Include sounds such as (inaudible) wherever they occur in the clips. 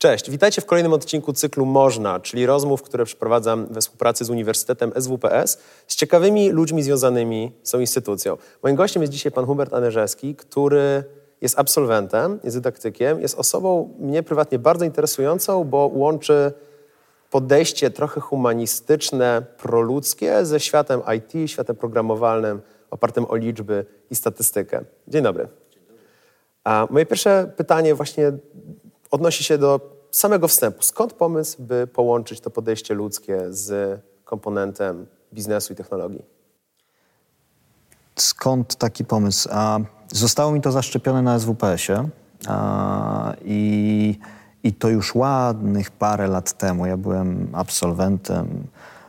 Cześć, witajcie w kolejnym odcinku cyklu Można, czyli rozmów, które przeprowadzam we współpracy z Uniwersytetem SWPS z ciekawymi ludźmi związanymi z tą instytucją. Moim gościem jest dzisiaj pan Hubert Anerzewski, który jest absolwentem, jest dydaktykiem, jest osobą mnie prywatnie bardzo interesującą, bo łączy podejście trochę humanistyczne, proludzkie ze światem IT, światem programowalnym, opartym o liczby i statystykę. Dzień dobry. A moje pierwsze pytanie właśnie odnosi się do samego wstępu. Skąd pomysł, by połączyć to podejście ludzkie z komponentem biznesu i technologii? Skąd taki pomysł? A, zostało mi to zaszczepione na SWPS-ie a, i, i to już ładnych parę lat temu. Ja byłem absolwentem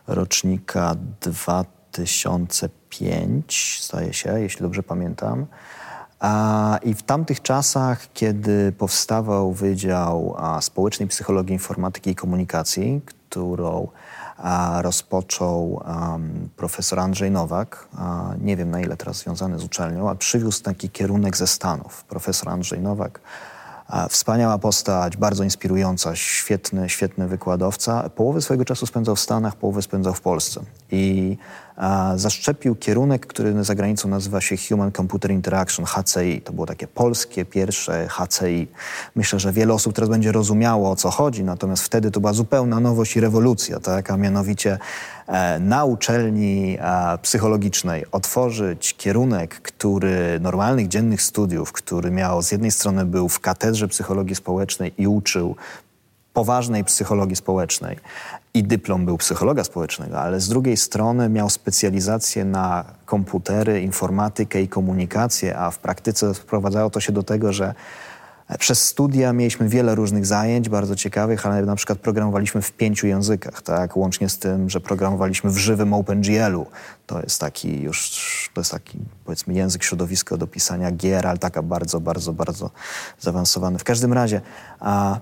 rocznika 2005, zdaje się, jeśli dobrze pamiętam. I w tamtych czasach, kiedy powstawał Wydział Społecznej Psychologii Informatyki i Komunikacji, którą rozpoczął profesor Andrzej Nowak, nie wiem na ile teraz związany z uczelnią, a przywiózł taki kierunek ze Stanów. Profesor Andrzej Nowak Wspaniała postać, bardzo inspirująca, świetny, świetny wykładowca. Połowę swojego czasu spędzał w Stanach, połowę spędzał w Polsce. I zaszczepił kierunek, który za granicą nazywa się Human Computer Interaction, HCI. To było takie polskie pierwsze HCI. Myślę, że wiele osób teraz będzie rozumiało, o co chodzi, natomiast wtedy to była zupełna nowość i rewolucja, tak? a mianowicie e, na uczelni e, psychologicznej otworzyć kierunek, który normalnych dziennych studiów, który miał z jednej strony był w katedrze psychologii społecznej i uczył poważnej psychologii społecznej i dyplom był psychologa społecznego, ale z drugiej strony miał specjalizację na komputery, informatykę i komunikację, a w praktyce sprowadzało to się do tego, że przez studia mieliśmy wiele różnych zajęć, bardzo ciekawych, ale na przykład programowaliśmy w pięciu językach, tak? Łącznie z tym, że programowaliśmy w żywym OpenGL-u. To jest taki już, to jest taki powiedzmy język środowisko do pisania gier, ale taka bardzo, bardzo, bardzo zaawansowany. W każdym razie a,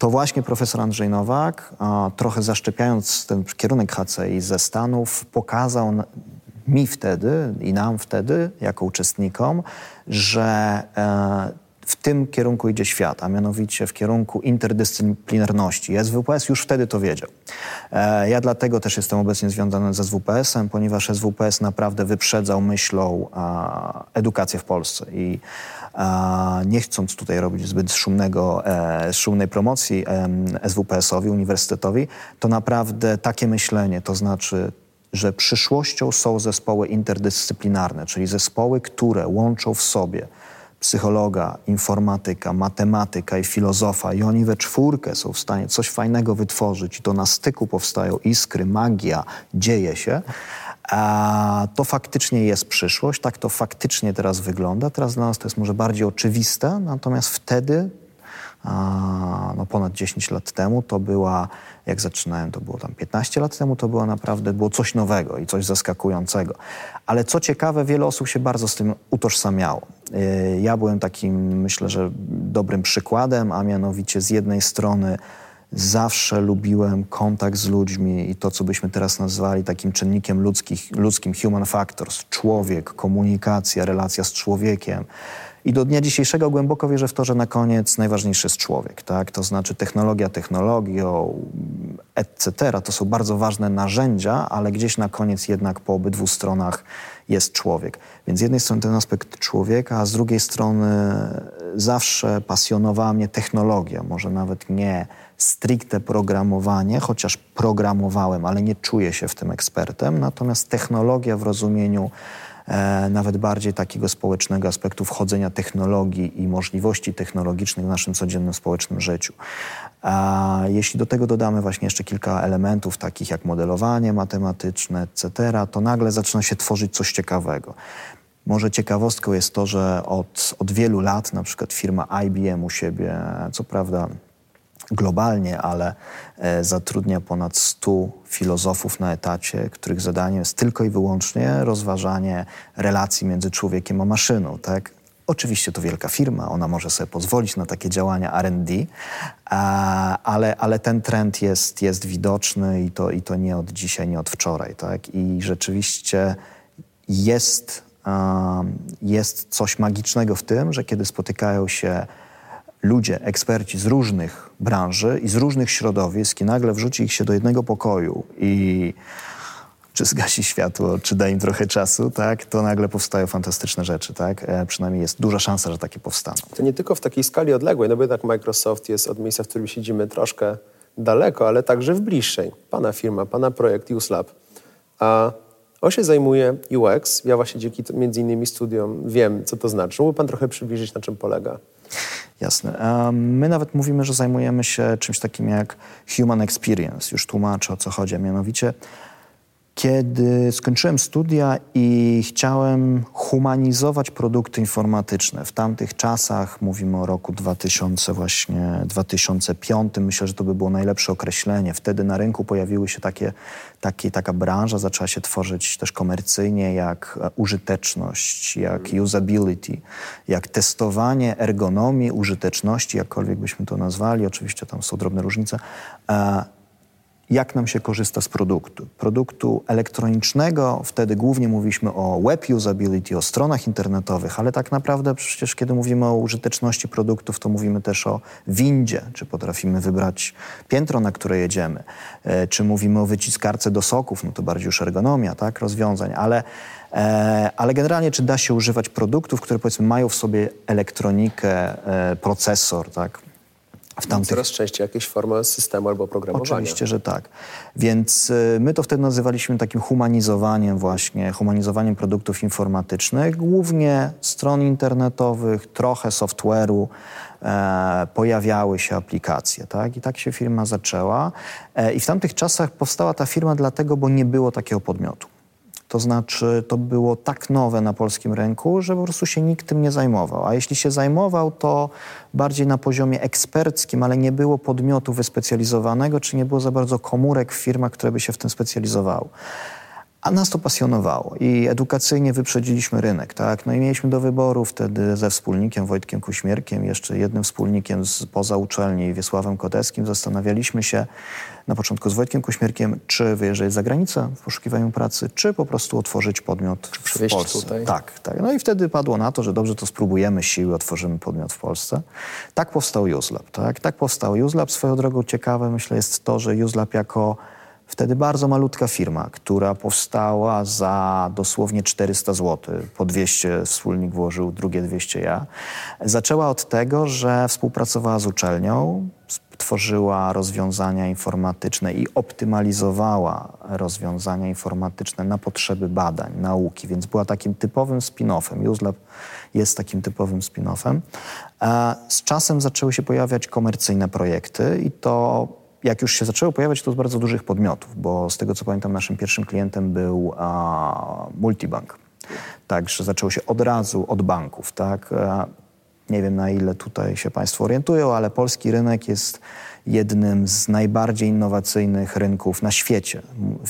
to właśnie profesor Andrzej Nowak, trochę zaszczepiając ten kierunek HCI ze Stanów, pokazał mi wtedy i nam wtedy, jako uczestnikom, że e, w tym kierunku idzie świat, a mianowicie w kierunku interdyscyplinarności. SWPS już wtedy to wiedział. E, ja dlatego też jestem obecnie związany ze SWPS-em, ponieważ SWPS naprawdę wyprzedzał myślą edukację w Polsce i nie chcąc tutaj robić zbyt szumnego, e, szumnej promocji SWPS-owi, uniwersytetowi, to naprawdę takie myślenie, to znaczy że przyszłością są zespoły interdyscyplinarne, czyli zespoły, które łączą w sobie psychologa, informatyka, matematyka i filozofa i oni we czwórkę są w stanie coś fajnego wytworzyć i to na styku powstają iskry, magia, dzieje się, a to faktycznie jest przyszłość, tak to faktycznie teraz wygląda. Teraz dla nas to jest może bardziej oczywiste, natomiast wtedy a, no ponad 10 lat temu to była, jak zaczynałem, to było tam 15 lat temu, to było naprawdę było coś nowego i coś zaskakującego. Ale co ciekawe, wiele osób się bardzo z tym utożsamiało. Y, ja byłem takim, myślę, że dobrym przykładem, a mianowicie z jednej strony zawsze lubiłem kontakt z ludźmi i to, co byśmy teraz nazwali takim czynnikiem ludzkich, ludzkim human factors, człowiek, komunikacja, relacja z człowiekiem. I do dnia dzisiejszego głęboko wierzę w to, że na koniec najważniejszy jest człowiek, tak? To znaczy technologia technologią, etc. To są bardzo ważne narzędzia, ale gdzieś na koniec jednak po obydwu stronach jest człowiek. Więc z jednej strony ten aspekt człowieka, a z drugiej strony zawsze pasjonowała mnie technologia. Może nawet nie stricte programowanie, chociaż programowałem, ale nie czuję się w tym ekspertem. Natomiast technologia w rozumieniu nawet bardziej takiego społecznego aspektu wchodzenia technologii i możliwości technologicznych w naszym codziennym społecznym życiu. A jeśli do tego dodamy właśnie jeszcze kilka elementów, takich jak modelowanie matematyczne, etc., to nagle zaczyna się tworzyć coś ciekawego. Może ciekawostką jest to, że od, od wielu lat na przykład firma IBM u siebie, co prawda globalnie, ale e, zatrudnia ponad 100 filozofów na etacie, których zadaniem jest tylko i wyłącznie rozważanie relacji między człowiekiem a maszyną. Tak? Oczywiście to wielka firma, ona może sobie pozwolić na takie działania RD, ale, ale ten trend jest, jest widoczny i to, i to nie od dzisiaj, nie od wczoraj. Tak? I rzeczywiście jest, jest coś magicznego w tym, że kiedy spotykają się ludzie, eksperci z różnych branży i z różnych środowisk i nagle wrzuci ich się do jednego pokoju i czy zgasi światło, czy da im trochę czasu, tak, to nagle powstają fantastyczne rzeczy, tak? E, przynajmniej jest duża szansa, że takie powstaną. To nie tylko w takiej skali odległej, no bo jednak Microsoft jest od miejsca, w którym siedzimy troszkę daleko, ale także w bliższej. Pana firma, pana projekt USLab. A on się zajmuje UX. Ja właśnie dzięki między innymi studiom wiem, co to znaczy. Mógłby pan trochę przybliżyć, na czym polega? Jasne. My nawet mówimy, że zajmujemy się czymś takim jak human experience. Już tłumaczę, o co chodzi, a mianowicie kiedy skończyłem studia i chciałem humanizować produkty informatyczne. W tamtych czasach, mówimy o roku 2000 właśnie, 2005, myślę, że to by było najlepsze określenie. Wtedy na rynku pojawiły się takie, takie, taka branża, zaczęła się tworzyć też komercyjnie, jak użyteczność, jak usability, jak testowanie ergonomii, użyteczności, jakkolwiek byśmy to nazwali. Oczywiście tam są drobne różnice e, jak nam się korzysta z produktu. Produktu elektronicznego, wtedy głównie mówiliśmy o web usability, o stronach internetowych, ale tak naprawdę przecież kiedy mówimy o użyteczności produktów, to mówimy też o windzie, czy potrafimy wybrać piętro, na które jedziemy, e, czy mówimy o wyciskarce do soków, no to bardziej już ergonomia, tak, rozwiązań, ale e, ale generalnie, czy da się używać produktów, które powiedzmy mają w sobie elektronikę, e, procesor, tak, w tamtych... Coraz częściej jakieś formy systemu albo programowania. Oczywiście, że tak. Więc y, my to wtedy nazywaliśmy takim humanizowaniem właśnie, humanizowaniem produktów informatycznych, głównie stron internetowych, trochę software'u, e, pojawiały się aplikacje, tak? I tak się firma zaczęła. E, I w tamtych czasach powstała ta firma dlatego, bo nie było takiego podmiotu. To znaczy, to było tak nowe na polskim rynku, że po prostu się nikt tym nie zajmował. A jeśli się zajmował, to bardziej na poziomie eksperckim, ale nie było podmiotu wyspecjalizowanego, czy nie było za bardzo komórek w firmach, które by się w tym specjalizowały. A nas to pasjonowało i edukacyjnie wyprzedziliśmy rynek, tak? No i mieliśmy do wyboru wtedy ze wspólnikiem Wojtkiem Kuśmierkiem, jeszcze jednym wspólnikiem z poza uczelni, Wiesławem Koteskim, zastanawialiśmy się na początku z Wojtkiem Kuśmierkiem, czy wyjeżdżać za granicę w poszukiwaniu pracy, czy po prostu otworzyć podmiot czy w Polsce. Tutaj. Tak, tak. No i wtedy padło na to, że dobrze, to spróbujemy siły, otworzymy podmiot w Polsce. Tak powstał UseLab, tak? Tak powstał UseLab. Swoją drogą ciekawe, myślę, jest to, że UseLab jako Wtedy bardzo malutka firma, która powstała za dosłownie 400 zł, po 200 wspólnik włożył, drugie 200 ja, zaczęła od tego, że współpracowała z uczelnią, tworzyła rozwiązania informatyczne i optymalizowała rozwiązania informatyczne na potrzeby badań, nauki, więc była takim typowym spin-offem. UseLab jest takim typowym spin-offem. Z czasem zaczęły się pojawiać komercyjne projekty i to jak już się zaczęło pojawiać, to z bardzo dużych podmiotów, bo z tego co pamiętam, naszym pierwszym klientem był a, multibank. Także zaczęło się od razu od banków, tak? A, nie wiem na ile tutaj się Państwo orientują, ale polski rynek jest jednym z najbardziej innowacyjnych rynków na świecie.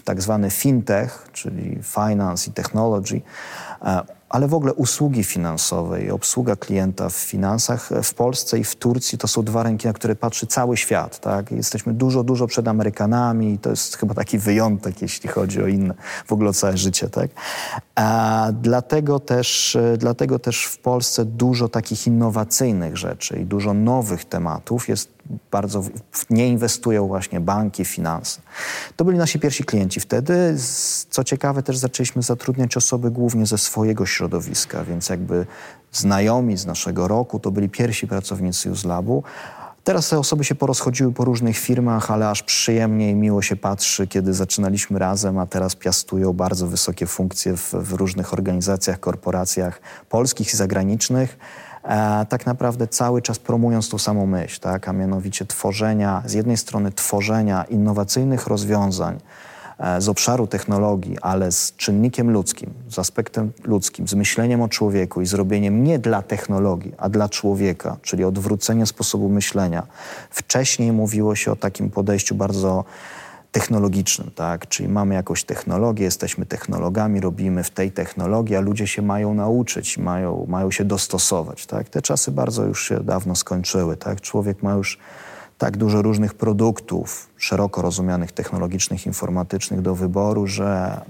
Tak zwany fintech, czyli finance i technology, ale w ogóle usługi finansowe i obsługa klienta w finansach w Polsce i w Turcji to są dwa rynki, na które patrzy cały świat. Tak? Jesteśmy dużo, dużo przed Amerykanami i to jest chyba taki wyjątek, jeśli chodzi o inne, w ogóle o całe życie. Tak? A dlatego, też, dlatego też w Polsce dużo takich innowacyjnych rzeczy i dużo nowych tematów jest bardzo nie inwestują właśnie banki, finanse. To byli nasi pierwsi klienci wtedy. Co ciekawe, też zaczęliśmy zatrudniać osoby głównie ze swojego środowiska, więc jakby znajomi z naszego roku to byli pierwsi pracownicy UseLabu. Teraz te osoby się porozchodziły po różnych firmach, ale aż przyjemnie i miło się patrzy, kiedy zaczynaliśmy razem, a teraz piastują bardzo wysokie funkcje w, w różnych organizacjach, korporacjach polskich i zagranicznych tak naprawdę cały czas promując tą samą myśl, tak? a mianowicie tworzenia, z jednej strony tworzenia innowacyjnych rozwiązań e, z obszaru technologii, ale z czynnikiem ludzkim, z aspektem ludzkim, z myśleniem o człowieku i zrobieniem nie dla technologii, a dla człowieka, czyli odwrócenie sposobu myślenia. Wcześniej mówiło się o takim podejściu bardzo technologicznym, tak? Czyli mamy jakąś technologię, jesteśmy technologami, robimy w tej technologii, a ludzie się mają nauczyć, mają, mają się dostosować, tak? Te czasy bardzo już się dawno skończyły, tak? Człowiek ma już tak dużo różnych produktów, szeroko rozumianych technologicznych, informatycznych do wyboru, że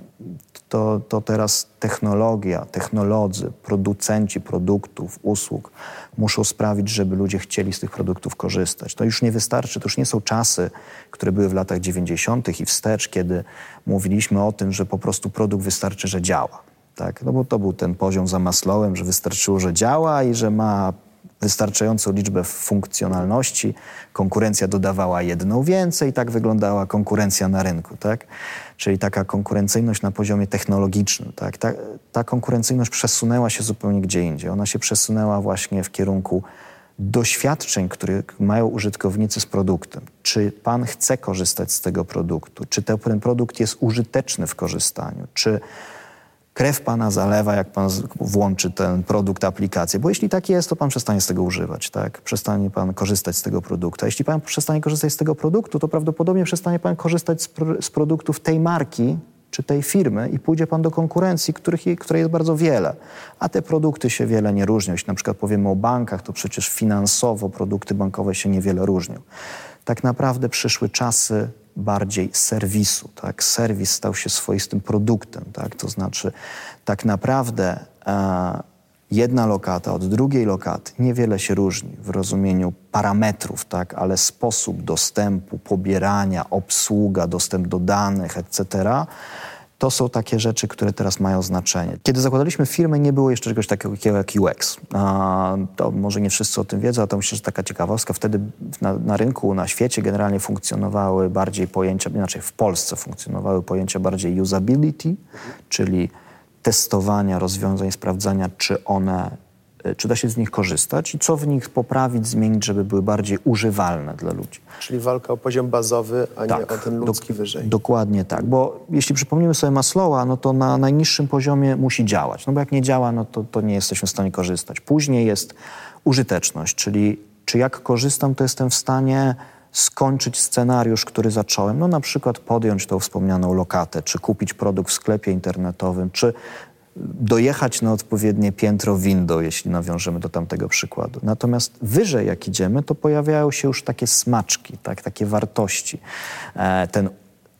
to, to teraz technologia, technolodzy, producenci produktów, usług muszą sprawić, żeby ludzie chcieli z tych produktów korzystać. To już nie wystarczy, to już nie są czasy, które były w latach 90. i wstecz, kiedy mówiliśmy o tym, że po prostu produkt wystarczy, że działa. Tak? No bo to był ten poziom za Maslowem, że wystarczyło, że działa i że ma wystarczającą liczbę funkcjonalności. Konkurencja dodawała jedną więcej, tak wyglądała konkurencja na rynku. Tak? Czyli taka konkurencyjność na poziomie technologicznym. Tak? Ta, ta konkurencyjność przesunęła się zupełnie gdzie indziej. Ona się przesunęła właśnie w kierunku doświadczeń, które mają użytkownicy z produktem. Czy pan chce korzystać z tego produktu? Czy ten produkt jest użyteczny w korzystaniu? Czy krew pana zalewa, jak pan włączy ten produkt, aplikację. Bo jeśli tak jest, to pan przestanie z tego używać, tak? Przestanie pan korzystać z tego produktu. A jeśli pan przestanie korzystać z tego produktu, to prawdopodobnie przestanie pan korzystać z, z produktów tej marki, czy tej firmy i pójdzie pan do konkurencji, których, której jest bardzo wiele. A te produkty się wiele nie różnią. Jeśli na przykład powiemy o bankach, to przecież finansowo produkty bankowe się niewiele różnią. Tak naprawdę przyszły czasy bardziej serwisu. Tak? Serwis stał się swoistym produktem. Tak? To znaczy, tak naprawdę e, jedna lokata od drugiej lokaty niewiele się różni w rozumieniu parametrów, tak? ale sposób dostępu, pobierania, obsługa, dostęp do danych, etc to są takie rzeczy, które teraz mają znaczenie. Kiedy zakładaliśmy firmę, nie było jeszcze czegoś takiego jak UX. To może nie wszyscy o tym wiedzą, a to myślę, że taka ciekawostka. Wtedy na, na rynku, na świecie generalnie funkcjonowały bardziej pojęcia, inaczej w Polsce funkcjonowały pojęcia bardziej usability, czyli testowania rozwiązań, sprawdzania, czy one czy da się z nich korzystać i co w nich poprawić, zmienić, żeby były bardziej używalne dla ludzi. Czyli walka o poziom bazowy, a tak, nie o ten ludzki do, wyżej. Dokładnie tak, bo jeśli przypomnimy sobie Maslowa, no to na najniższym poziomie musi działać, no bo jak nie działa, no to, to nie jesteśmy w stanie korzystać. Później jest użyteczność, czyli czy jak korzystam, to jestem w stanie skończyć scenariusz, który zacząłem, no na przykład podjąć tą wspomnianą lokatę, czy kupić produkt w sklepie internetowym, czy dojechać na odpowiednie piętro windą, jeśli nawiążemy do tamtego przykładu. Natomiast wyżej jak idziemy, to pojawiają się już takie smaczki, tak, takie wartości. E, ten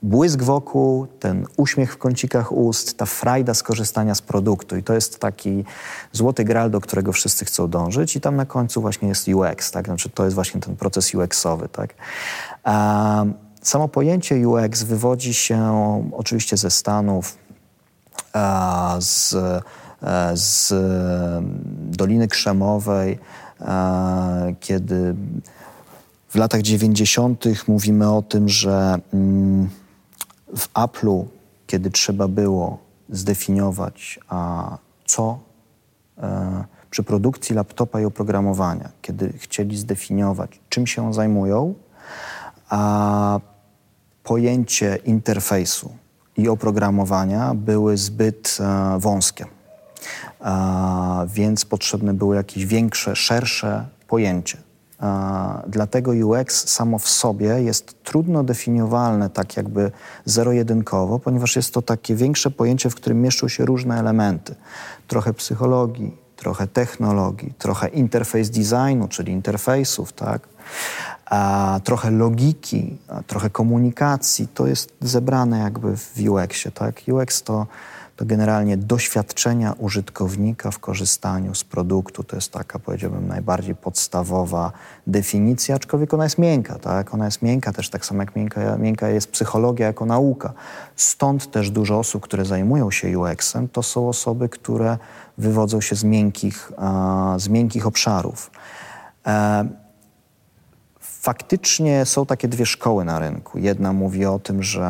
błysk wokół, ten uśmiech w kącikach ust, ta frajda z korzystania z produktu. I to jest taki złoty gral, do którego wszyscy chcą dążyć. I tam na końcu właśnie jest UX, tak? Znaczy to jest właśnie ten proces UX-owy, tak? E, samo pojęcie UX wywodzi się oczywiście ze Stanów, z, e, z Doliny Krzemowej, kiedy w latach 90. mówimy o tym, że mm, w Apple'u, kiedy trzeba było zdefiniować, co e, przy produkcji laptopa i oprogramowania, kiedy chcieli zdefiniować, czym się zajmują, a pojęcie interfejsu, i oprogramowania były zbyt e, wąskie. E, więc potrzebne było jakieś większe, szersze pojęcie. E, dlatego UX samo w sobie jest trudno definiowalne tak jakby zero-jedynkowo, ponieważ jest to takie większe pojęcie, w którym mieszczą się różne elementy. Trochę psychologii, trochę technologii, trochę interfejs designu, czyli interfejsów, tak? A trochę logiki, trochę komunikacji, to jest zebrane jakby w UX-ie. Tak? UX to, to generalnie doświadczenia użytkownika w korzystaniu z produktu. To jest taka, powiedziałbym, najbardziej podstawowa definicja, aczkolwiek ona jest miękka. Tak? Ona jest miękka też tak samo jak miękka, miękka jest psychologia jako nauka. Stąd też dużo osób, które zajmują się UX-em, to są osoby, które wywodzą się z miękkich, z miękkich obszarów. Faktycznie są takie dwie szkoły na rynku. Jedna mówi o tym, że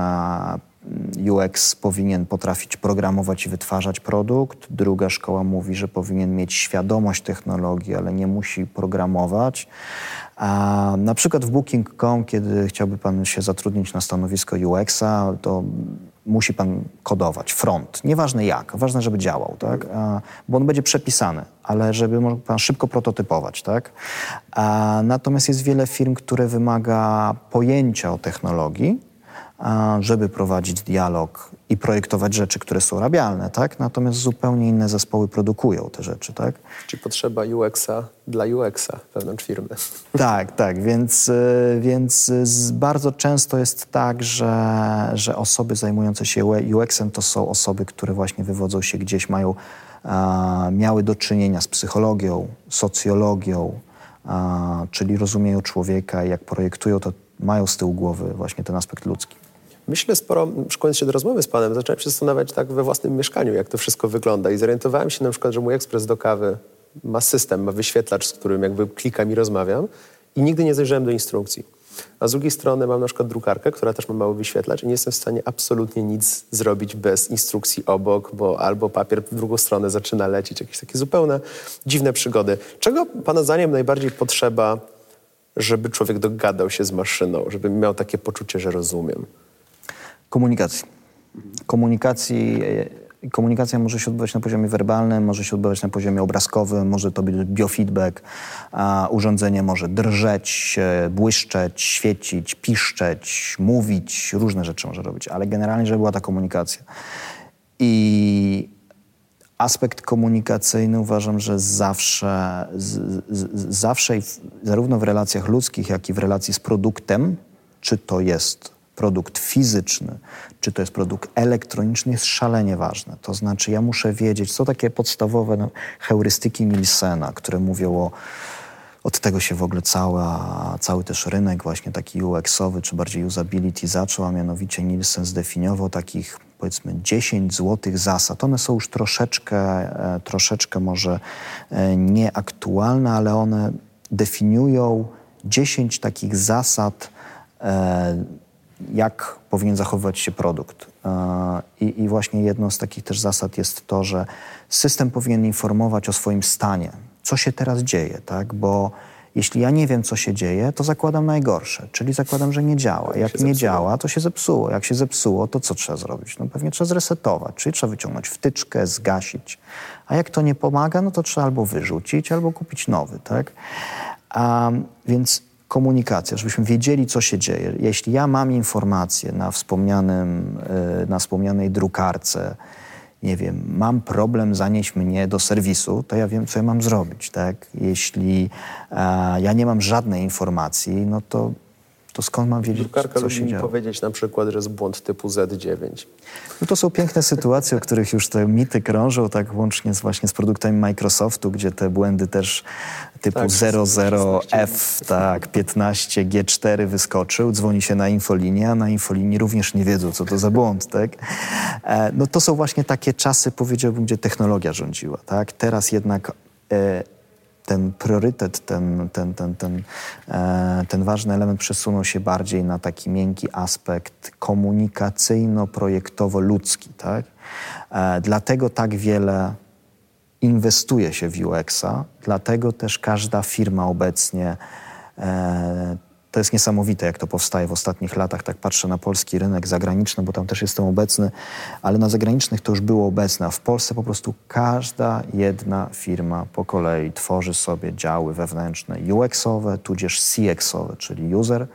UX powinien potrafić programować i wytwarzać produkt. Druga szkoła mówi, że powinien mieć świadomość technologii, ale nie musi programować. A na przykład w Booking.com, kiedy chciałby pan się zatrudnić na stanowisko UX-a, to musi pan kodować front. Nieważne jak, ważne, żeby działał, tak? bo on będzie przepisany, ale żeby mógł pan szybko prototypować. Tak? Natomiast jest wiele firm, które wymaga pojęcia o technologii, żeby prowadzić dialog i projektować rzeczy, które są rabialne, tak? Natomiast zupełnie inne zespoły produkują te rzeczy, tak? Czyli potrzeba UX-a dla UX-a wewnątrz firmy. (laughs) Tak, tak, więc, y, więc bardzo często jest tak, że, że osoby zajmujące się UX-em to są osoby, które właśnie wywodzą się gdzieś, mają, miały do czynienia z psychologią, socjologią, czyli rozumieją człowieka i jak projektują, to mają z tyłu głowy właśnie ten aspekt ludzki. Myślę sporo, szkoląc się do rozmowy z panem, zacząłem się zastanawiać tak we własnym mieszkaniu, jak to wszystko wygląda i zorientowałem się na przykład, że mój ekspres do kawy ma system, ma wyświetlacz, z którym jakby klikam i rozmawiam i nigdy nie zajrzałem do instrukcji. A z drugiej strony mam na przykład drukarkę, która też ma mały wyświetlacz i nie jestem w stanie absolutnie nic zrobić bez instrukcji obok, bo albo papier w drugą stronę zaczyna lecieć, jakieś takie zupełne dziwne przygody. Czego Pana zdaniem najbardziej potrzeba, żeby człowiek dogadał się z maszyną, żeby miał takie poczucie, że rozumiem? Komunikacji. Komunikacji Komunikacja może się odbywać na poziomie werbalnym, może się odbywać na poziomie obrazkowym, może to być biofeedback, a urządzenie może drżeć, błyszczeć, świecić, piszczeć, mówić, różne rzeczy może robić, ale generalnie, żeby była ta komunikacja. I aspekt komunikacyjny uważam, że zawsze, z, z, zawsze zarówno w relacjach ludzkich, jak i w relacji z produktem, czy to jest produkt fizyczny, czy to jest produkt elektroniczny, jest szalenie ważne. To znaczy, ja muszę wiedzieć, co takie podstawowe no, heurystyki Nielsena, które mówią o od tego się w ogóle cała, cały też rynek właśnie taki UX-owy, czy bardziej usability zaczął, a mianowicie Nielsen zdefiniował takich powiedzmy 10 złotych zasad. One są już troszeczkę, e, troszeczkę może e, nieaktualne, ale one definiują 10 takich zasad e, jak powinien zachowywać się produkt. E, I, I, właśnie jedną z takich też zasad jest to, że system powinien informować o swoim stanie, co się teraz dzieje, tak? Bo jeśli ja nie wiem, co się dzieje, to zakładam najgorsze, czyli zakładam, że nie działa. Jak nie działa, to się zepsuło. Jak się zepsuło, to co trzeba zrobić? No pewnie trzeba zresetować, czyli trzeba wyciągnąć wtyczkę, zgasić. A jak to nie pomaga, no to trzeba albo wyrzucić, albo kupić nowy, tak? A, więc komunikacja, żebyśmy wiedzieli, co się dzieje. Jeśli ja mam informację na, wspomnianym, e, na wspomnianej drukarce, nie wiem, mam problem, zanieść mnie do serwisu, to ja wiem, co ja mam zrobić, tak? Jeśli e, ja nie mam żadnej informacji, no to to skąd mam wiedzieć, Drukarka co się dzieje? powiedzieć na przykład, że jest błąd typu Z9. No to są piękne sytuacje, o których już te mity krążą, tak łącznie z, właśnie z produktami Microsoftu, gdzie te błędy też typu Tak, 00F, tak, 15, G4 wyskoczył, dzwoni się na infolinię, a na infolinii również nie wiedzą, co to za błąd, tak? E, no to są właśnie takie czasy, powiedziałbym, gdzie technologia rządziła, tak? Teraz jednak e, ten priorytet, ten, ten, ten, ten, e, ten ważny element przesunął się bardziej na taki miękki aspekt komunikacyjno-projektowo-ludzki. Tak? E, dlatego tak wiele inwestuje się w UX-a, dlatego też każda firma obecnie e, to jest niesamowite, jak to powstaje w ostatnich latach. Tak patrzę na polski rynek zagraniczny, bo tam też jestem obecny, ale na zagranicznych to już było obecne, a w Polsce po prostu każda jedna firma po kolei tworzy sobie działy wewnętrzne UX-owe, tudzież CX-owe, czyli User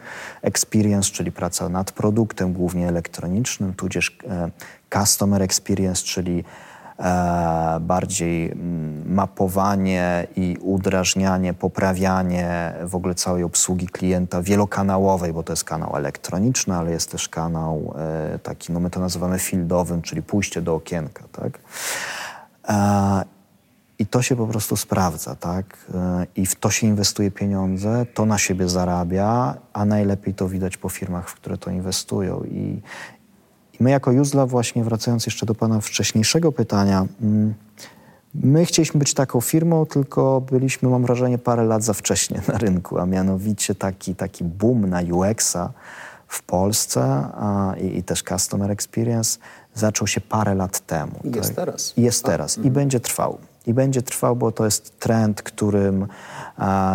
Experience, czyli praca nad produktem, głównie elektronicznym, tudzież e, Customer Experience, czyli bardziej mm, mapowanie i udrażnianie, poprawianie w ogóle całej obsługi klienta wielokanałowej, bo to jest kanał elektroniczny, ale jest też kanał e, taki, no my to nazywamy fieldowym, czyli pójście do okienka, tak? E, I to się po prostu sprawdza, tak? I w to się inwestuje pieniądze, to na siebie zarabia, a najlepiej to widać po firmach, w które to inwestują. I, i my jako Juzla, właśnie wracając jeszcze do Pana wcześniejszego pytania, mm, my chcieliśmy być taką firmą, tylko byliśmy, mam wrażenie, parę lat za wcześnie na rynku, a mianowicie taki, taki boom na UX-a w Polsce a, i, i, też Customer Experience zaczął się parę lat temu. I tak? jest teraz. Jest teraz. I mhm. będzie trwał. I będzie trwał, bo to jest trend, którym,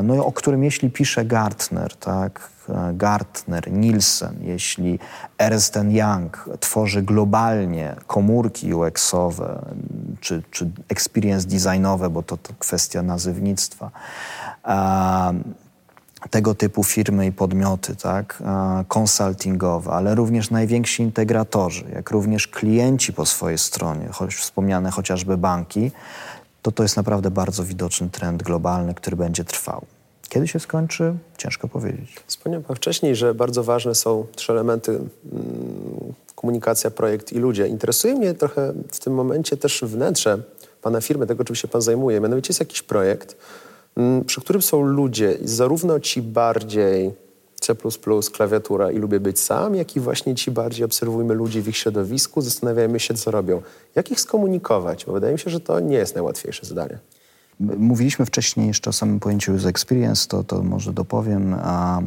no, o którym jeśli pisze Gartner, tak, Gartner, Nielsen, jeśli Ernst Young tworzy globalnie komórki UX-owe czy, czy experience designowe, bo to, to kwestia nazywnictwa, tego typu firmy i podmioty, tak, konsultingowe, ale również najwięksi integratorzy, jak również klienci po swojej stronie, choć wspomniane chociażby banki, to to jest naprawdę bardzo widoczny trend globalny, który będzie trwał. Kiedy się skończy? Ciężko powiedzieć. Wspomniał Pan wcześniej, że bardzo ważne są trzy elementy mm, komunikacja, projekt i ludzie. Interesuje mnie trochę w tym momencie też wnętrze Pana firmy, tego czym się Pan zajmuje. Mianowicie jest jakiś projekt, mm, przy którym są ludzie, zarówno ci bardziej C++, klawiatura i lubię być sam, jak i właśnie ci bardziej obserwujmy ludzi w ich środowisku, zastanawiajmy się, co robią. Jak ich skomunikować? Bo wydaje mi się, że to nie jest najłatwiejsze zadanie. Mówiliśmy wcześniej jeszcze o samym pojęciu user experience, to, to może dopowiem. A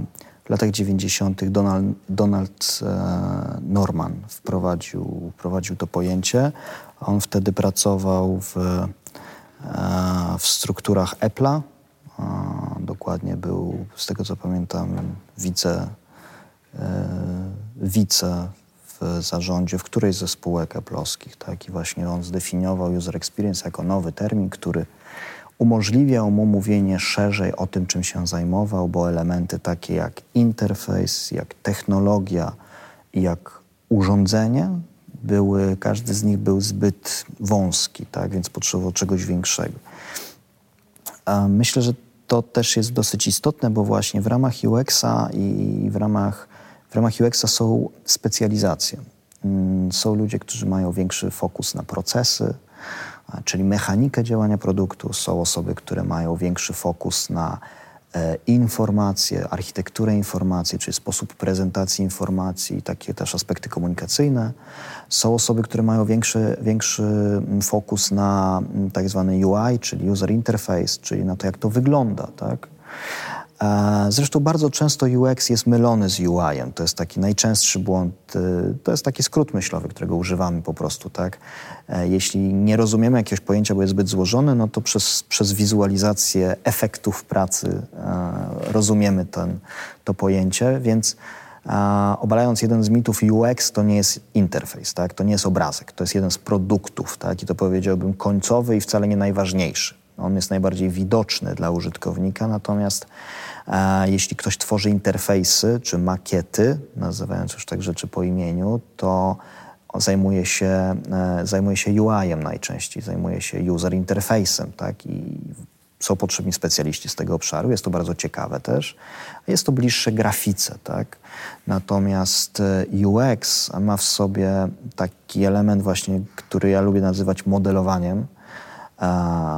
w latach 90. Donald, Donald e, Norman wprowadził, wprowadził to pojęcie. On wtedy pracował w, e, w strukturach Apple'a. Dokładnie był, z tego co pamiętam, wice, e, wice w zarządzie w którejś ze spółek Apple'owskich. Tak? I właśnie on zdefiniował user experience jako nowy termin, który umożliwiał mu mówienie szerzej o tym, czym się zajmował, bo elementy takie jak interfejs, jak technologia jak urządzenie były, każdy z nich był zbyt wąski, tak, więc potrzebował czegoś większego. Myślę, że to też jest dosyć istotne, bo właśnie w ramach UX-a i w ramach, w ramach UX-a są specjalizacje. Mm, są ludzie, którzy mają większy fokus na procesy, czyli mechanikę działania produktu. Są osoby, które mają większy fokus na e, informacje, architekturę informacji, czyli sposób prezentacji informacji, takie też aspekty komunikacyjne. Są osoby, które mają większy, większy mm, fokus na mm, tak zwany UI, czyli user interface, czyli na to, jak to wygląda. Tak? Zresztą bardzo często UX jest mylony z UI-em. To jest taki najczęstszy błąd, y, to jest taki skrót myślowy, którego używamy po prostu, tak? E, jeśli nie rozumiemy jakiegoś pojęcia, bo jest zbyt złożone, no to przez, przez wizualizację efektów pracy e, rozumiemy ten, to pojęcie, więc obalając jeden z mitów UX, to nie jest interfejs, tak? To nie jest obrazek, to jest jeden z produktów, tak? I to powiedziałbym końcowy i wcale nie najważniejszy. On jest najbardziej widoczny dla użytkownika, natomiast jeśli ktoś tworzy interfejsy czy makiety, nazywając już tak rzeczy po imieniu, to zajmuje się, e, zajmuje się UI-em najczęściej, zajmuje się user interfejsem, tak? I są potrzebni specjaliści z tego obszaru. Jest to bardzo ciekawe też. Jest to bliższe grafice, tak? Natomiast e, UX ma w sobie taki element właśnie, który ja lubię nazywać modelowaniem,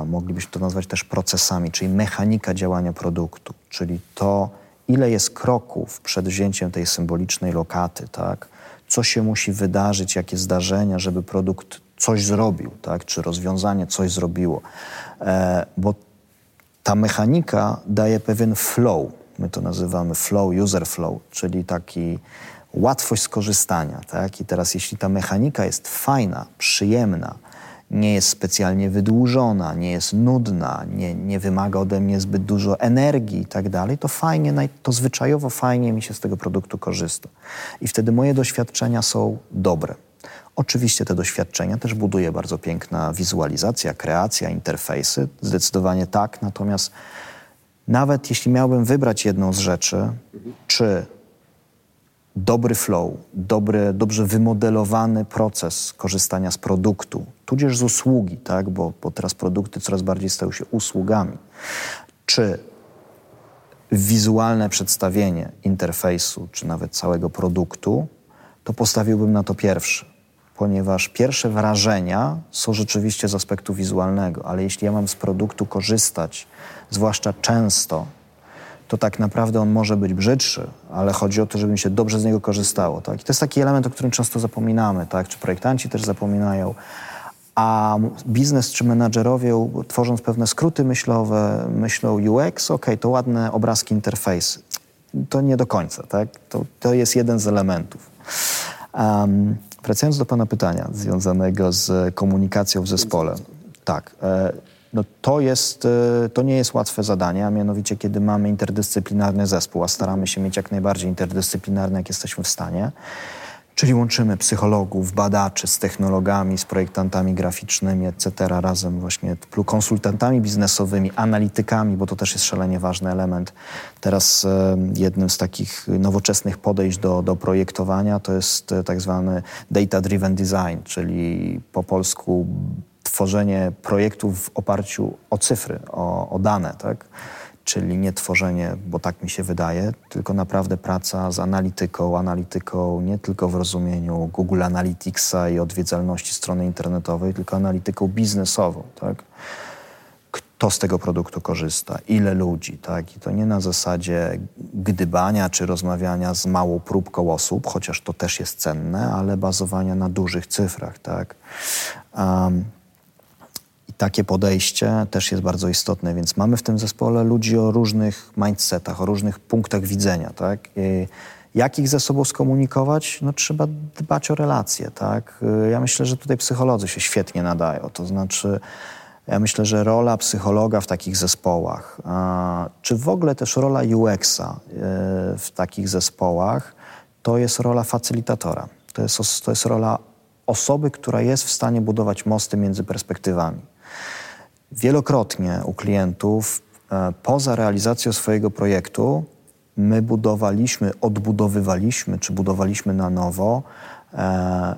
moglibyśmy to nazwać też procesami, czyli mechanika działania produktu, czyli to, ile jest kroków przed wzięciem tej symbolicznej lokaty, tak? co się musi wydarzyć, jakie zdarzenia, żeby produkt coś zrobił, tak? czy rozwiązanie coś zrobiło. E, bo ta mechanika daje pewien flow. My to nazywamy flow, user flow, czyli taki łatwość skorzystania. Tak? I teraz, jeśli ta mechanika jest fajna, przyjemna, nie jest specjalnie wydłużona, nie jest nudna, nie, nie wymaga ode mnie zbyt dużo energii i tak dalej, to fajnie, to zwyczajowo fajnie mi się z tego produktu korzysta. I wtedy moje doświadczenia są dobre. Oczywiście te doświadczenia też buduje bardzo piękna wizualizacja, kreacja, interfejsy, zdecydowanie tak, natomiast nawet jeśli miałbym wybrać jedną z rzeczy, czy dobry flow, dobry, dobrze wymodelowany proces korzystania z produktu, tudzież z usługi, tak? bo, bo teraz produkty coraz bardziej stają się usługami. Czy wizualne przedstawienie interfejsu, czy nawet całego produktu, to postawiłbym na to pierwsze, ponieważ pierwsze wrażenia są rzeczywiście z aspektu wizualnego, ale jeśli ja mam z produktu korzystać, zwłaszcza często, to tak naprawdę on może być brzydszy, ale chodzi o to, żeby mi się dobrze z niego korzystało. Tak? I to jest taki element, o którym często zapominamy, tak? czy projektanci też zapominają. A biznes czy menadżerowie, tworząc pewne skróty myślowe, myślą UX, ok, to ładne obrazki, interfejsy. To nie do końca, tak? To, to jest jeden z elementów. Um, wracając do Pana pytania związanego z komunikacją w zespole. Tak. E, no to, jest, e, to nie jest łatwe zadanie, a mianowicie kiedy mamy interdyscyplinarny zespół, a staramy się mieć jak najbardziej interdyscyplinarny, jak jesteśmy w stanie, Czyli łączymy psychologów, badaczy z technologami, z projektantami graficznymi, etc., razem właśnie konsultantami biznesowymi, analitykami, bo to też jest szalenie ważny element. Teraz e, jednym z takich nowoczesnych podejść do, do projektowania to jest e, tak zwany data-driven design, czyli po polsku tworzenie projektów w oparciu o cyfry, o, o dane, tak? Czyli nie tworzenie, bo tak mi się wydaje, tylko naprawdę praca z analityką, analityką nie tylko w rozumieniu Google Analyticsa i odwiedzalności strony internetowej, tylko analityką biznesową, tak? Kto z tego produktu korzysta, ile ludzi, tak? I to nie na zasadzie gdybania czy rozmawiania z małą próbką osób, chociaż to też jest cenne, ale bazowania na dużych cyfrach, tak? Um, takie podejście też jest bardzo istotne, więc mamy w tym zespole ludzi o różnych mindsetach, o różnych punktach widzenia, tak? I jak ich ze sobą skomunikować? No trzeba dbać o relacje, tak? Ja myślę, że tutaj psycholodzy się świetnie nadają, to znaczy ja myślę, że rola psychologa w takich zespołach, czy w ogóle też rola UX-a e, w takich zespołach, to jest rola facylitatora. To jest, to jest rola osoby, która jest w stanie budować mosty między perspektywami. Wielokrotnie u klientów, e, poza realizacją swojego projektu, my budowaliśmy, odbudowywaliśmy czy budowaliśmy na nowo e,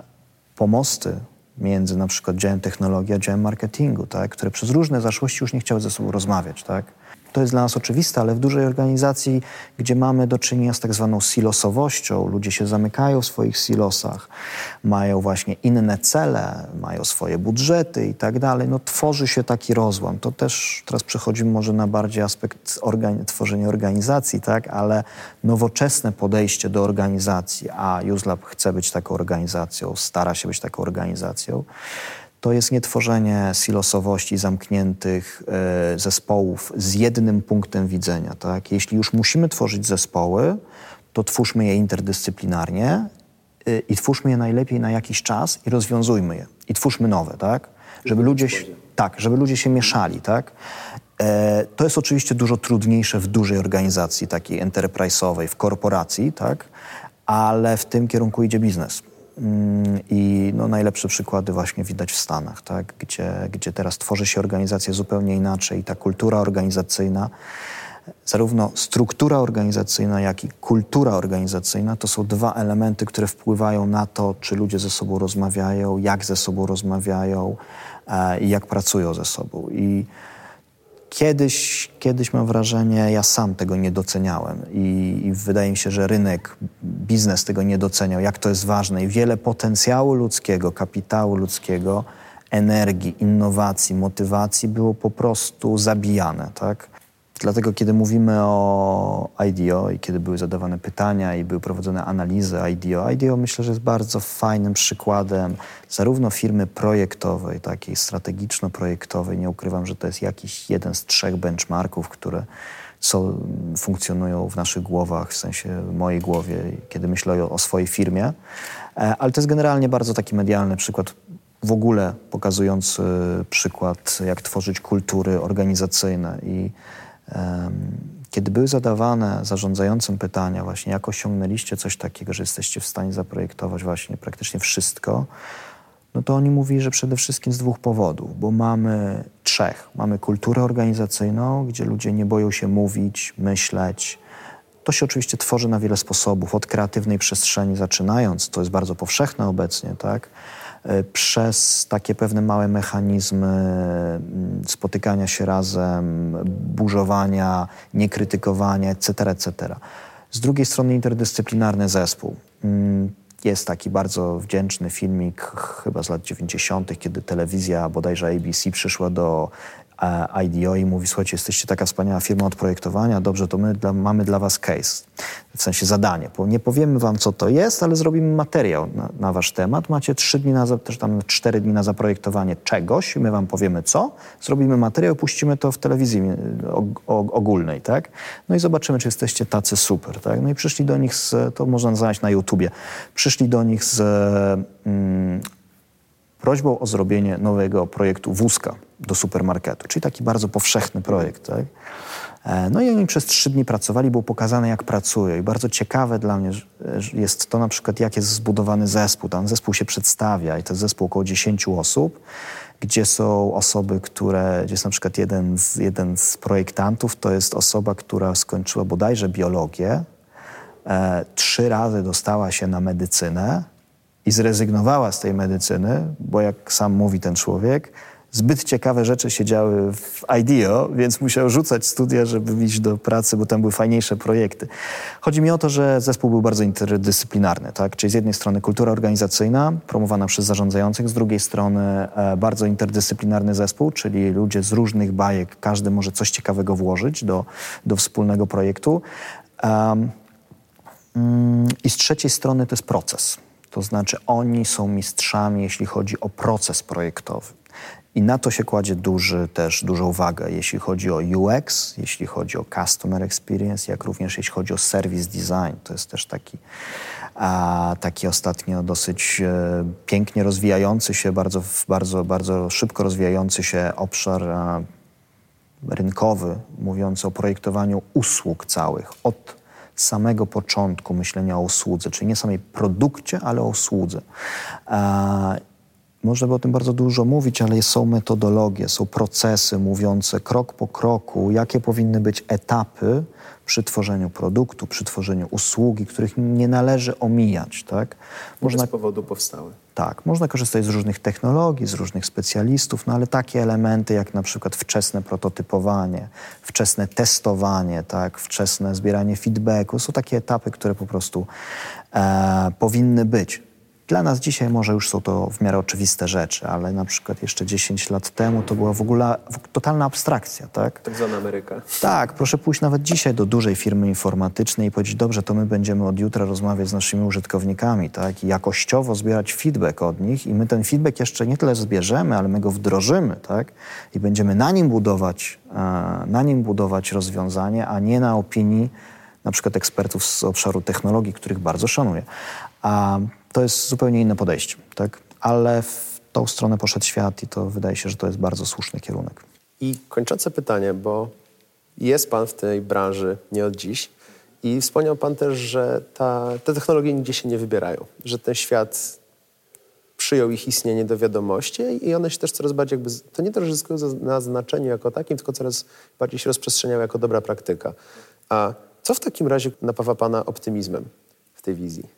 pomosty między na przykład działem technologii a działem marketingu, tak, które przez różne zaszłości już nie chciały ze sobą rozmawiać. Tak to jest dla nas oczywiste, ale w dużej organizacji, gdzie mamy do czynienia z tak zwaną silosowością, ludzie się zamykają w swoich silosach, mają właśnie inne cele, mają swoje budżety i tak dalej, no tworzy się taki rozłam. To też teraz przechodzimy może na bardziej aspekt tworzenia organizacji, tak, ale nowoczesne podejście do organizacji, a UseLab chce być taką organizacją, stara się być taką organizacją, to jest nie tworzenie silosowości zamkniętych e, zespołów z jednym punktem widzenia. Tak? Jeśli już musimy tworzyć zespoły, to twórzmy je interdyscyplinarnie e, i twórzmy je najlepiej na jakiś czas i rozwiązujmy je. I twórzmy nowe, tak? Żeby ludzie, tak, żeby ludzie się mieszali, tak? E, to jest oczywiście dużo trudniejsze w dużej organizacji, takiej enterprise'owej, w korporacji, tak? Ale w tym kierunku idzie biznes. Mm, I no, najlepsze przykłady właśnie widać w Stanach, tak? gdzie, gdzie teraz tworzy się organizacje zupełnie inaczej. Ta kultura organizacyjna, zarówno struktura organizacyjna, jak i kultura organizacyjna to są dwa elementy, które wpływają na to, czy ludzie ze sobą rozmawiają, jak ze sobą rozmawiają e, i jak pracują ze sobą. I Kiedyś, kiedyś mam wrażenie, ja sam tego nie doceniałem i, i, wydaje mi się, że rynek, biznes tego nie doceniał, jak to jest ważne i wiele potencjału ludzkiego, kapitału ludzkiego, energii, innowacji, motywacji było po prostu zabijane, tak? Dlatego, kiedy mówimy o IDEO i kiedy były zadawane pytania i były prowadzone analizy IDEO, IDEO myślę, że jest bardzo fajnym przykładem zarówno firmy projektowej, takiej strategiczno-projektowej. Nie ukrywam, że to jest jakiś jeden z trzech benchmarków, które są, funkcjonują w naszych głowach, w sensie mojej głowie, kiedy myślę o, o swojej firmie. E, ale to jest generalnie bardzo taki medialny przykład w ogóle pokazujący przykład, jak tworzyć kultury organizacyjne i kiedy były zadawane zarządzającym pytania właśnie, jak osiągnęliście coś takiego, że jesteście w stanie zaprojektować właśnie praktycznie wszystko, no to oni mówili, że przede wszystkim z dwóch powodów, bo mamy trzech. Mamy kulturę organizacyjną, gdzie ludzie nie boją się mówić, myśleć. To się oczywiście tworzy na wiele sposobów, od kreatywnej przestrzeni zaczynając, to jest bardzo powszechne obecnie, tak? E, przez takie pewne małe mechanizmy mm, spotykania się razem, burzowania, niekrytykowania, etc., etc. Z drugiej strony interdyscyplinarny zespół. Mm, jest taki bardzo wdzięczny filmik, chyba z lat 90., kiedy telewizja, bodajże ABC, przyszła do IDEO i mówi, słuchajcie, jesteście taka wspaniała firma od projektowania, dobrze, to my dla, mamy dla was case, w sensie zadanie. Nie powiemy wam, co to jest, ale zrobimy materiał na, na wasz temat. Macie trzy dni, na, też tam cztery dni na zaprojektowanie czegoś, my wam powiemy co, zrobimy materiał, puścimy to w telewizji ogólnej, tak? No i zobaczymy, czy jesteście tacy super, tak? No i przyszli do nich z, to można znaleźć na YouTubie, przyszli do nich z mm, prośbą o zrobienie nowego projektu wózka do supermarketu, czyli taki bardzo powszechny projekt. Tak? E, no i oni przez trzy dni pracowali, było pokazane, jak pracują. I bardzo ciekawe dla mnie jest to na przykład, jak jest zbudowany zespół. Tam zespół się przedstawia i to jest zespół około 10 osób, gdzie są osoby, które, gdzie jest na przykład jeden z, jeden z projektantów, to jest osoba, która skończyła bodajże biologię, e, trzy razy dostała się na medycynę i zrezygnowała z tej medycyny, bo jak sam mówi ten człowiek, zbyt ciekawe rzeczy się działy w IDEO, więc musiał rzucać studia, żeby iść do pracy, bo tam były fajniejsze projekty. Chodzi mi o to, że zespół był bardzo interdyscyplinarny, tak? Czyli z jednej strony kultura organizacyjna promowana przez zarządzających, z drugiej strony e, bardzo interdyscyplinarny zespół, czyli ludzie z różnych bajek, każdy może coś ciekawego włożyć do, do wspólnego projektu. Um, I z trzeciej strony to jest proces. To znaczy oni są mistrzami, jeśli chodzi o proces projektowy. I na to się kładzie duży, też dużą uwagę, jeśli chodzi o UX, jeśli chodzi o Customer Experience, jak również jeśli chodzi o Service Design. To jest też taki, a, taki ostatnio dosyć e, pięknie rozwijający się, bardzo, bardzo, bardzo szybko rozwijający się obszar a, rynkowy, mówiący o projektowaniu usług całych. Od samego początku myślenia o usłudze, czyli nie samej produkcie, ale o usłudze. Można by o tym bardzo dużo mówić, ale są metodologie, są procesy mówiące krok po kroku, jakie powinny być etapy przy tworzeniu produktu, przy tworzeniu usługi, których nie należy omijać. Tak? Można, z powodu powstały. Tak, można korzystać z różnych technologii, z różnych specjalistów, no ale takie elementy jak na przykład wczesne prototypowanie, wczesne testowanie, tak, wczesne zbieranie feedbacku, są takie etapy, które po prostu e, powinny być. Dla nas dzisiaj może już są to w miarę oczywiste rzeczy, ale na przykład jeszcze 10 lat temu to była w ogóle totalna abstrakcja, tak? Tak zwana Ameryka. Tak, proszę pójść nawet dzisiaj do dużej firmy informatycznej i powiedzieć, dobrze, to my będziemy od jutra rozmawiać z naszymi użytkownikami, tak? I jakościowo zbierać feedback od nich i my ten feedback jeszcze nie tyle zbierzemy, ale my go wdrożymy, tak? I będziemy na nim budować, e, na nim budować rozwiązanie, a nie na opinii na przykład ekspertów z obszaru technologii, których bardzo szanuję. A to jest zupełnie inne podejście, tak? Ale w tą stronę poszedł świat i to wydaje się, że to jest bardzo słuszny kierunek. I kończące pytanie, bo jest Pan w tej branży nie od dziś i wspomniał Pan też, że ta, te technologie nigdzie się nie wybierają, że ten świat przyjął ich istnienie do wiadomości i one się też coraz bardziej jakby, to nie to, że zyskują na znaczeniu jako takim, tylko coraz bardziej się rozprzestrzeniają jako dobra praktyka. A co w takim razie napawa Pana optymizmem w tej wizji?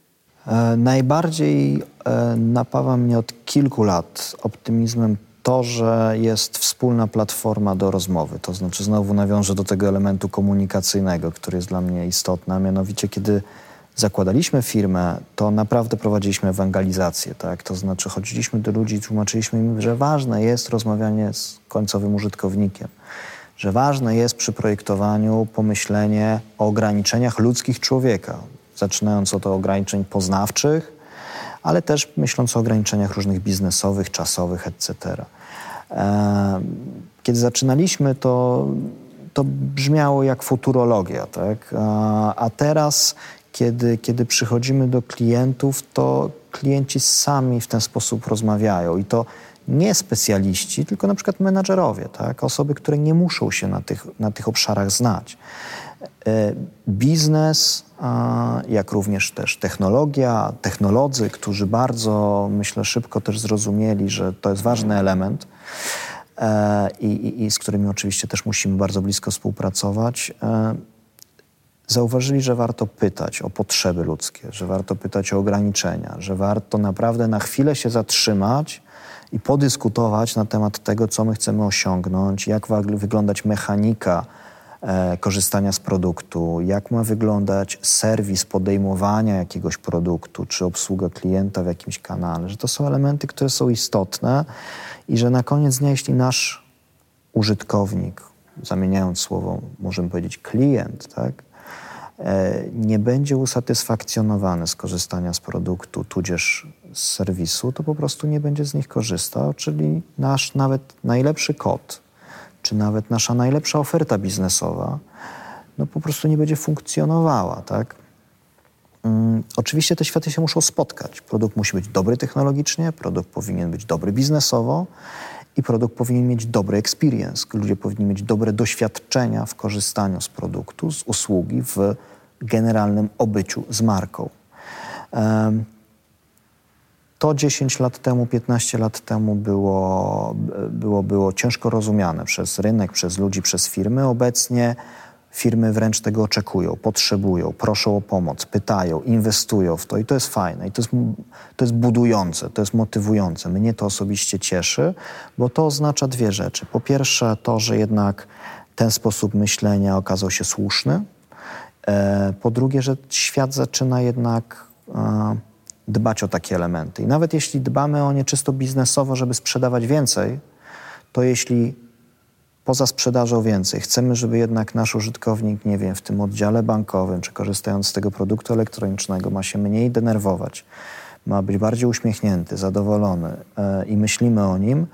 E, najbardziej e, napawa mnie od kilku lat optymizmem to, że jest wspólna platforma do rozmowy. To znaczy, znowu nawiążę do tego elementu komunikacyjnego, który jest dla mnie istotny, a mianowicie, kiedy zakładaliśmy firmę, to naprawdę prowadziliśmy ewangelizację, tak? To znaczy, chodziliśmy do ludzi i tłumaczyliśmy im, że ważne jest rozmawianie z końcowym użytkownikiem że ważne jest przy projektowaniu pomyślenie o ograniczeniach ludzkich człowieka zaczynając od ograniczeń poznawczych, ale też myśląc o ograniczeniach różnych biznesowych, czasowych, etc. Kiedy zaczynaliśmy, to, to brzmiało jak futurologia, tak? a teraz, kiedy, kiedy przychodzimy do klientów, to klienci sami w ten sposób rozmawiają i to nie specjaliści, tylko na przykład menadżerowie, tak? osoby, które nie muszą się na tych, na tych obszarach znać. E, biznes, jak również też technologia, technolodzy, którzy bardzo, myślę, szybko też zrozumieli, że to jest ważny element e, i, i, i z którymi oczywiście też musimy bardzo blisko współpracować, e, zauważyli, że warto pytać o potrzeby ludzkie, że warto pytać o ograniczenia, że warto naprawdę na chwilę się zatrzymać i podyskutować na temat tego, co my chcemy osiągnąć, jak wyglądać mechanika korzystania z produktu, jak ma wyglądać serwis podejmowania jakiegoś produktu, czy obsługa klienta w jakimś kanale, że to są elementy, które są istotne i że na koniec dnia, jeśli nasz użytkownik, zamieniając słowo, możemy powiedzieć klient, tak, e, nie będzie usatysfakcjonowany z korzystania z produktu, tudzież z serwisu, to po prostu nie będzie z nich korzystał, czyli nasz nawet najlepszy kod, czy nawet nasza najlepsza oferta biznesowa, no po prostu nie będzie funkcjonowała, tak? Um, oczywiście te światy się muszą spotkać. Produkt musi być dobry technologicznie, produkt powinien być dobry biznesowo i produkt powinien mieć dobry experience. Ludzie powinni mieć dobre doświadczenia w korzystaniu z produktu, z usługi, w generalnym obyciu z marką. To 10 lat temu, 15 lat temu było, było, było ciężko rozumiane przez rynek, przez ludzi, przez firmy. Obecnie firmy wręcz tego oczekują, potrzebują, proszą o pomoc, pytają, inwestują w to i to jest fajne, i to jest, to jest budujące, to jest motywujące. Mnie to osobiście cieszy, bo to oznacza dwie rzeczy. Po pierwsze, to, że jednak ten sposób myślenia okazał się słuszny. E, po drugie, że świat zaczyna jednak e, dbać o takie elementy. I nawet jeśli dbamy o nie czysto biznesowo, żeby sprzedawać więcej, to jeśli poza sprzedażą więcej. Chcemy, żeby jednak nasz użytkownik, nie wiem, w tym oddziale bankowym, czy korzystając z tego produktu elektronicznego, ma się mniej denerwować, ma być bardziej uśmiechnięty, zadowolony e, i myślimy o nim,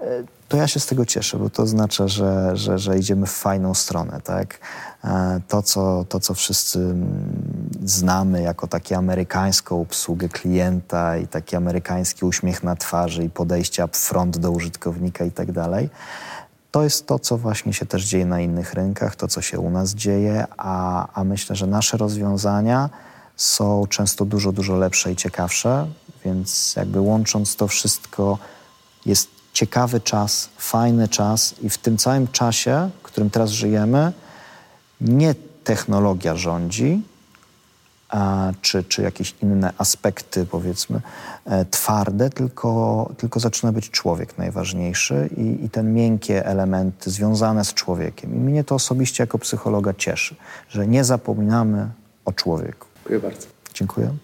e, to ja się z tego cieszę, bo to oznacza, że, że, że idziemy w fajną stronę, tak? E, to, co, to, co wszyscy mm, znamy jako takie amerykańską obsługę klienta i taki amerykański uśmiech na twarzy i podejście upfront do użytkownika i tak dalej, to jest to, co właśnie się też dzieje na innych rynkach, to, co się u nas dzieje, a, a myślę, że nasze rozwiązania są często dużo, dużo lepsze i ciekawsze, więc jakby łącząc to wszystko, jest ciekawy czas, fajny czas i w tym całym czasie, w którym teraz żyjemy, nie technologia rządzi, a, czy, czy jakieś inne aspekty, powiedzmy, e, twarde, tylko, tylko zaczyna być człowiek najważniejszy i, i ten miękkie elementy związane z człowiekiem. I mnie to osobiście jako psychologa cieszy, że nie zapominamy o człowieku. Dziękuję bardzo. Dziękuję.